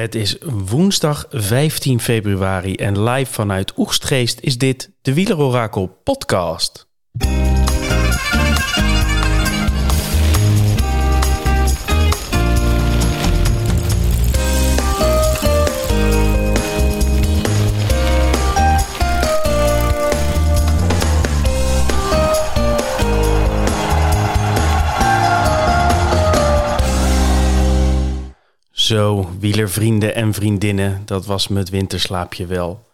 Het is woensdag 15 februari en live vanuit Oegstgeest is dit de Wielerorakel podcast. Zo, wielervrienden en vriendinnen, dat was me het winterslaapje wel.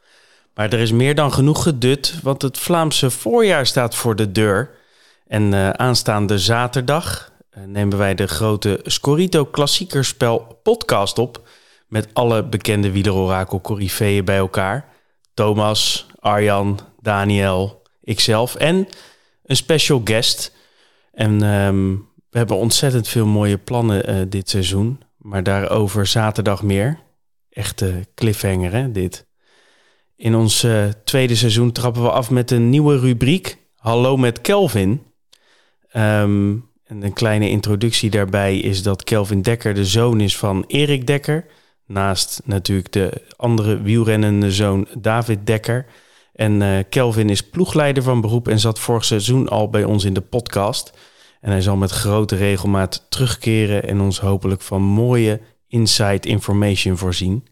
Maar er is meer dan genoeg gedut, want het Vlaamse voorjaar staat voor de deur. En uh, aanstaande zaterdag uh, nemen wij de grote Scorito Klassiekerspel podcast op. Met alle bekende wielerorakel corifeeën bij elkaar. Thomas, Arjan, Daniel, ikzelf en een special guest. En um, we hebben ontzettend veel mooie plannen uh, dit seizoen. Maar daarover zaterdag meer. Echte cliffhanger, hè, dit. In ons uh, tweede seizoen trappen we af met een nieuwe rubriek. Hallo met Kelvin. Um, en een kleine introductie daarbij is dat Kelvin Dekker de zoon is van Erik Dekker. Naast natuurlijk de andere wielrennende zoon David Dekker. En uh, Kelvin is ploegleider van beroep en zat vorig seizoen al bij ons in de podcast. En hij zal met grote regelmaat terugkeren en ons hopelijk van mooie inside information voorzien.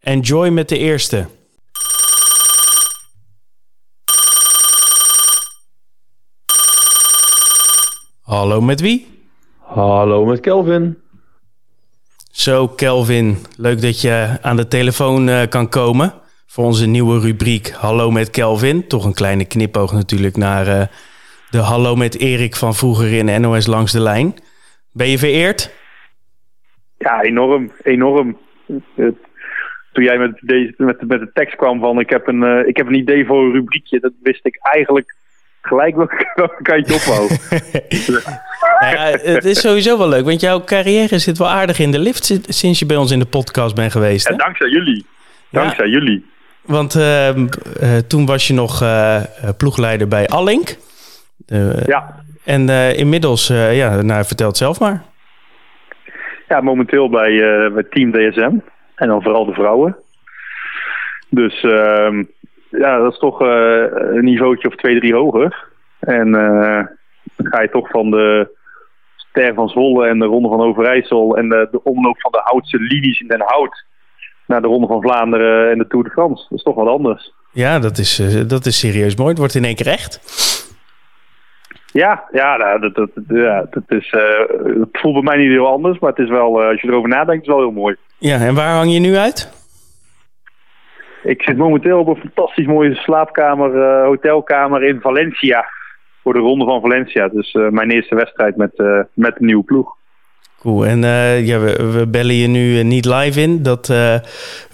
Enjoy met de eerste. Hallo met wie? Hallo met Kelvin. Zo Kelvin, leuk dat je aan de telefoon uh, kan komen voor onze nieuwe rubriek Hallo met Kelvin. Toch een kleine knipoog natuurlijk naar uh, de Hallo met Erik van vroeger in NOS Langs de Lijn. Ben je vereerd? Ja, enorm. Enorm. Toen jij met, deze, met, met de tekst kwam van ik heb, een, uh, ik heb een idee voor een rubriekje, dat wist ik eigenlijk gelijk welke kantje opwou. ja, het is sowieso wel leuk, want jouw carrière zit wel aardig in de lift sinds je bij ons in de podcast bent geweest. Hè? Ja, dankzij jullie. Dankzij ja. jullie. Want uh, uh, toen was je nog uh, ploegleider bij Allink. Ja. En inmiddels, ja, nou, vertel het zelf maar. Ja, momenteel bij, bij Team DSM. En dan vooral de vrouwen. Dus ehm, ja, dat is toch een niveautje of twee, drie hoger. En dan ga je toch van de Ster van Zwolle en de Ronde van Overijssel en de, de omloop van de Houtse linies in Den Hout naar de Ronde van Vlaanderen en de Tour de France. Dat is toch wat anders. Ja, dat is, dat is serieus mooi. Het wordt in één keer echt. Ja, ja, nou, dat, dat, ja dat is, het voelt bij mij niet heel anders, maar het is wel, als je erover nadenkt, is wel heel mooi. Ja, en waar hang je nu uit? Ik zit momenteel op een fantastisch mooie slaapkamer, uh, hotelkamer in Valencia. Voor de ronde van Valencia. Dus uh, mijn eerste wedstrijd met, uh, met een nieuwe ploeg. Cool. En ja, we, we, bellen je nu niet live in. Dat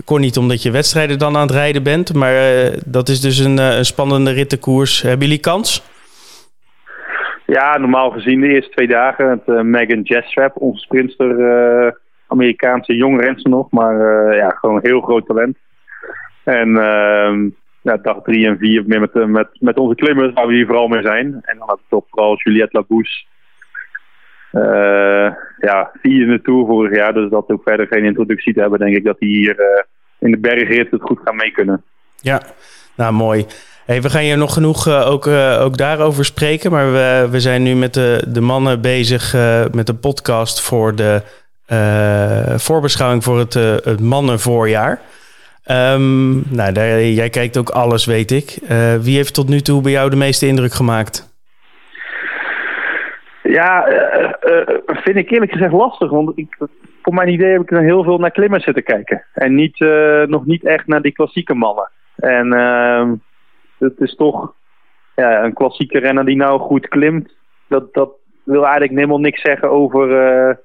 kon niet omdat je wedstrijden dan aan het rijden bent. Maar dat is dus een, een spannende rittenkoers. Hebben jullie kans? Ja, normaal gezien de eerste twee dagen. Het Megan Jesstrap, onze sprinter, Amerikaanse jong renster nog. Maar ja, gewoon heel groot talent. En uh, ja, dag drie en vier meer met, met, met onze klimmers waar we hier vooral mee zijn. En dan heb ik toch vooral Juliette Labouche. Uh, ja, vier in de Tour vorig jaar. Dus dat ook verder geen introductie te hebben, denk ik dat die hier uh, in de bergrit het goed gaan mee kunnen. Ja, nou mooi. Hey, we gaan hier nog genoeg uh, ook, ook daarover spreken. Maar we, we zijn nu met de, de mannen bezig met een podcast voor de voorbeschouwing voor het, het mannenvoorjaar. Um, nou, jij kijkt ook alles, weet ik. Uh, wie heeft tot nu toe bij jou de meeste indruk gemaakt? Ja, uh, uh, vind ik eerlijk gezegd lastig. Want ik, voor mijn idee heb ik er heel veel naar klimmers zitten kijken. En niet, nog niet echt naar die klassieke mannen. En ehm, het is toch ja, een klassieke renner die nou goed klimt. Dat, dat wil eigenlijk helemaal niks zeggen over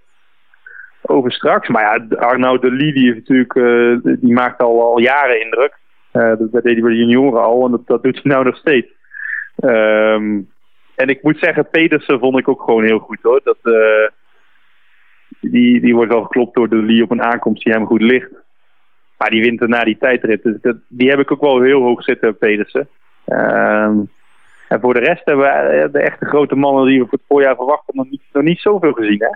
over straks. Maar ja, Arnaud de Lee, natuurlijk, uh, die maakt al, al jaren indruk. Uh, dat, dat deed hij bij de junioren al en dat, dat doet hij nou nog steeds. Um, en ik moet zeggen, Pedersen vond ik ook gewoon heel goed hoor. Dat, die, die wordt wel geklopt door de Lee op een aankomst die hem goed ligt. Maar die wint er na die tijdrit. Dus dat, die heb ik ook wel heel hoog zitten, Pedersen. Um, en voor de rest hebben we de echte grote mannen die we voor het voorjaar verwachten nog niet, nog niet zoveel gezien. Hè?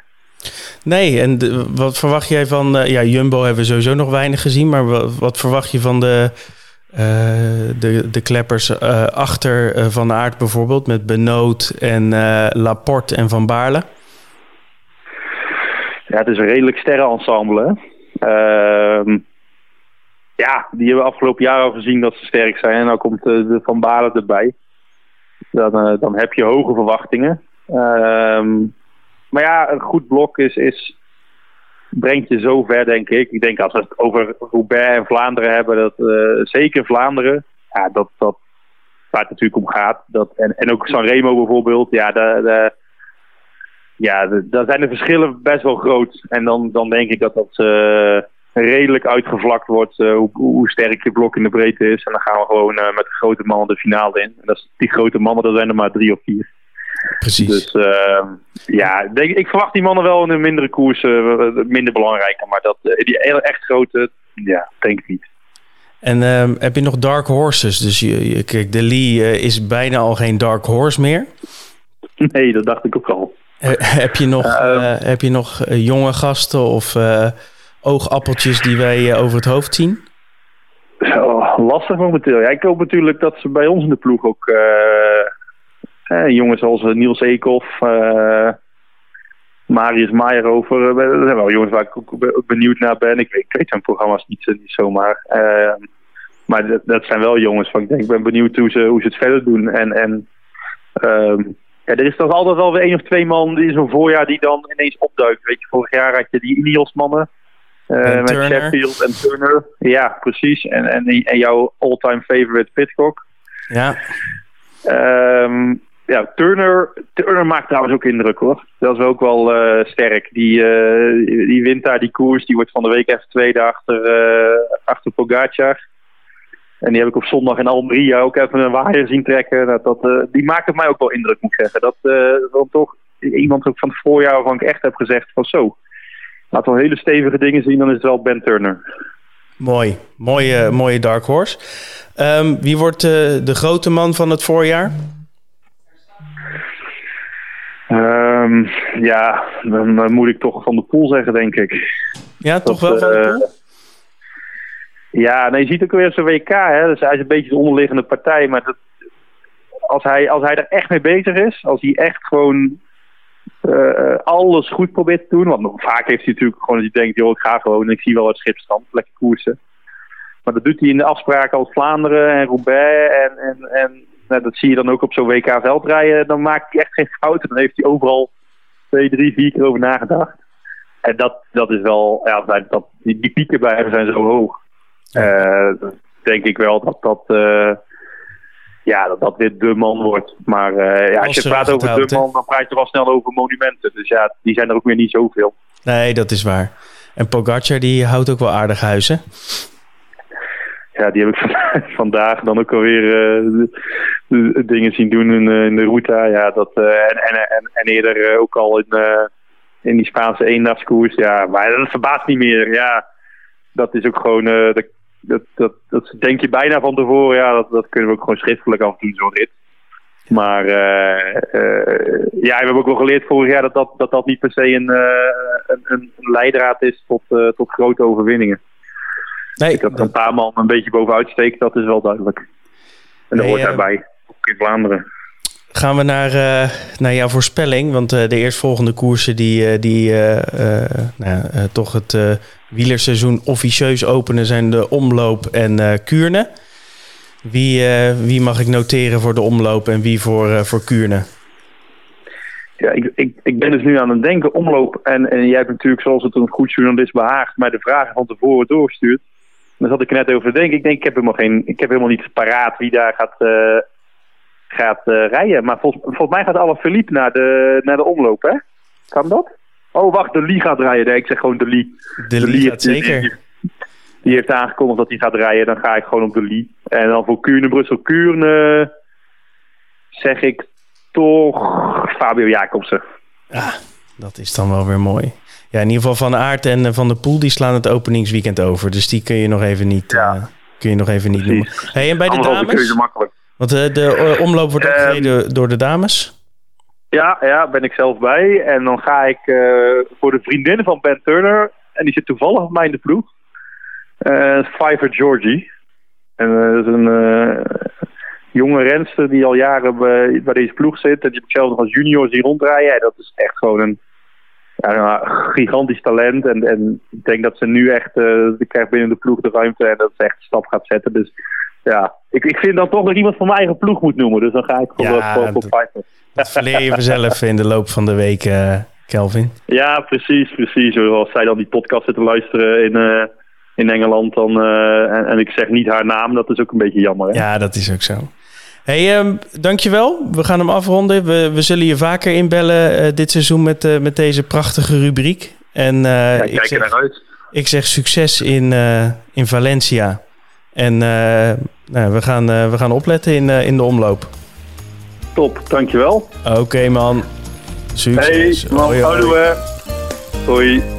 Nee, en wat verwacht jij van... ja, Jumbo hebben we sowieso nog weinig gezien, maar wat, wat verwacht je van de eh, de, de kleppers uh, achter uh, Van Aert bijvoorbeeld met Benoot en Laporte en Van Baarle? Ja, het is een redelijk sterrenensemble. Ehm, ja, die hebben we afgelopen jaar al gezien dat ze sterk zijn. En dan komt de Van Baarle erbij. Dan, dan heb je hoge verwachtingen. Ehm, maar ja, een goed blok is, is brengt je zo ver, denk ik. Ik denk als we het over Roubaix en Vlaanderen hebben, dat uh, zeker Vlaanderen, ja, dat, dat waar het natuurlijk om gaat. Dat, en, en ook Sanremo bijvoorbeeld, ja, de, ja daar zijn de verschillen best wel groot. En dan, dan denk ik dat dat redelijk uitgevlakt wordt, uh, hoe, hoe, sterk je blok in de breedte is. En dan gaan we gewoon met de grote mannen de finale in. En dat is, die grote mannen, dat zijn er maar drie of vier. Precies. Dus uh, ja, denk, ik verwacht die mannen wel in een mindere koers uh, minder belangrijker. Maar dat, die echt grote, ja, denk ik niet. En uh, heb je nog dark horses? Dus je, je, kijk, de Lee is bijna al geen dark horse meer. Nee, dat dacht ik ook al. heb je nog, heb je nog jonge gasten of oogappeltjes die wij over het hoofd zien? Oh, lastig momenteel. Ja, ik hoop natuurlijk dat ze bij ons in de ploeg ook eh, jongens zoals eh, Niels Eekhoff, Marius Meijerover. dat zijn wel jongens waar ik ook benieuwd naar ben. Ik weet, ik weet zijn programma's niet, niet zomaar. maar dat, dat, zijn wel jongens van ik denk, ik ben benieuwd hoe ze, hoe ze het verder doen. En, en ja, er is toch altijd wel weer één of twee man die zo'n voorjaar die dan ineens opduikt. Weet je, vorig jaar had je die Ineos mannen. Uh, met Turner. Sheffield en Turner. Ja, precies. En, en, en jouw all-time favorite Pitcock. Ja. Um, ja, Turner, Turner maakt trouwens ook indruk hoor. Dat is ook wel uh, sterk. Die, uh, die wint daar die koers. Die wordt van de week even tweede achter, achter Pogacar. En die heb ik op zondag in Almeria ook even een waaier zien trekken. Dat, dat, die maakt op mij ook wel indruk, moet ik zeggen. Dat dan toch iemand ook van het voorjaar waarvan ik echt heb gezegd van zo. Laat wel hele stevige dingen zien, dan is het wel Ben Turner. Mooi, mooie, mooie dark horse. Um, wie wordt de grote man van het voorjaar? Um, ja, dan, moet ik toch Van de Poel zeggen, denk ik. Ja, toch wel Van de Poel? Uh, ja, nee, je ziet ook weer zijn WK. Hè? Dus hij is een beetje de onderliggende partij. Maar dat, als, hij, als hij er echt mee bezig is, als hij echt gewoon uh, alles goed probeert te doen. Want vaak heeft hij natuurlijk gewoon dat hij denkt, joh, ik ga gewoon, ik zie wel het schipstand, lekker koersen. Maar dat doet hij in de afspraken als Vlaanderen en Roubaix en, en, en nou, dat zie je dan ook op zo'n WK veldrijden. Dan maakt hij echt geen fouten. Dan heeft hij overal twee, drie, vier keer over nagedacht. En dat, dat is wel, ja, dat, die, die pieken bij hem zijn zo hoog. Uh, denk ik wel dat dat, uh, ja, dat dat weer de man wordt. Maar uh, ja, als je praat over de man, dan praat je wel snel over monumenten. Dus ja, die zijn er ook weer niet zoveel. Nee, dat is waar. En Pogacar die houdt ook wel aardig huizen ja, die heb ik vandaag dan ook alweer uh, dingen zien doen in, uh, in de Ruta. Ja, dat, en, en, en, eerder ook al in, in die Spaanse eendagskoers. Ja, maar dat verbaast niet meer. Ja, dat is ook gewoon... dat, dat, dat, dat denk je bijna van tevoren. Ja, dat, dat kunnen we ook gewoon schriftelijk af doen, zo'n rit. Maar ja, we hebben ook wel geleerd vorig jaar dat dat, dat, dat niet per se een, een, een leidraad is tot, tot grote overwinningen. Nee, dat er een paar man een beetje bovenuit steekt, dat is wel duidelijk. En dat nee, hoort eh, daarbij, ook in Vlaanderen. Gaan we naar, uh, naar jouw voorspelling? Want uh, de eerstvolgende koersen die, uh, die nou, toch het wielerseizoen officieus openen zijn de omloop en Kuurne. Wie, wie mag ik noteren voor de omloop en wie voor, voor Kuurne? Ja, ik, ik, ik ben dus nu aan het denken omloop. En, en jij hebt natuurlijk, zoals het een goed journalist behaagt, mij de vragen van tevoren doorgestuurd. Daar zat ik net over te denken. Ik denk, ik heb helemaal, geen, ik heb helemaal niet paraat wie daar gaat, uh, gaat uh, rijden. Maar volgens, volgens mij gaat alle Philippe naar de, naar de omloop, hè? Kan dat? Oh, wacht, de Lee gaat rijden. Nee, ik zeg gewoon de Lee. De, de Lee, gaat zeker. Die, die, heeft aangekondigd dat hij gaat rijden. Dan ga ik gewoon op de Lee. En dan voor Kuurne, Brussel, Kuurne... zeg ik toch Fabio Jacobsen. Ja, dat is dan wel weer mooi. Ja, in ieder geval Van Aert en eh, Van der Poel die slaan het openingsweekend over. Dus die kun je nog even niet, ja. uh, kun je nog even niet noemen. Hey, en bij de dames? Want uh, de omloop wordt gereden door de dames? Ja, ja, ben ik zelf bij. En dan ga ik voor de vriendin van Ben Turner. En die zit toevallig op mij in de ploeg. Uh, Fiver Georgie. En dat is een jonge renster die al jaren bij, bij, deze ploeg zit. En die heb ik zelf nog als junior zien rondrijden. En dat is echt gewoon een ja, gigantisch talent. En, en ik denk dat ze nu echt, uh, krijgt binnen de ploeg de ruimte en dat ze echt een stap gaat zetten. Dus ja, ik, ik vind dan toch nog iemand van mijn eigen ploeg moet noemen. Dus dan ga ik voor, ja, voor, voor Dat verleer je zelf in de loop van de week, uh, Kelvin. Ja, precies, precies. Als zij dan die podcast zitten luisteren in, uh, in Engeland dan, en, en, ik zeg niet haar naam, dat is ook een beetje jammer. Hè? Ja, dat is ook zo hey, um, dankjewel. We gaan hem afronden. We, we zullen je vaker inbellen dit seizoen met, met deze prachtige rubriek. En, ja, ik kijk er uit. Ik zeg succes in, in Valencia. En nou, we, gaan, we gaan opletten in, in de omloop. Top, dankjewel. Oké okay, man. Succes. Hey man, hoi, hoi. hoi.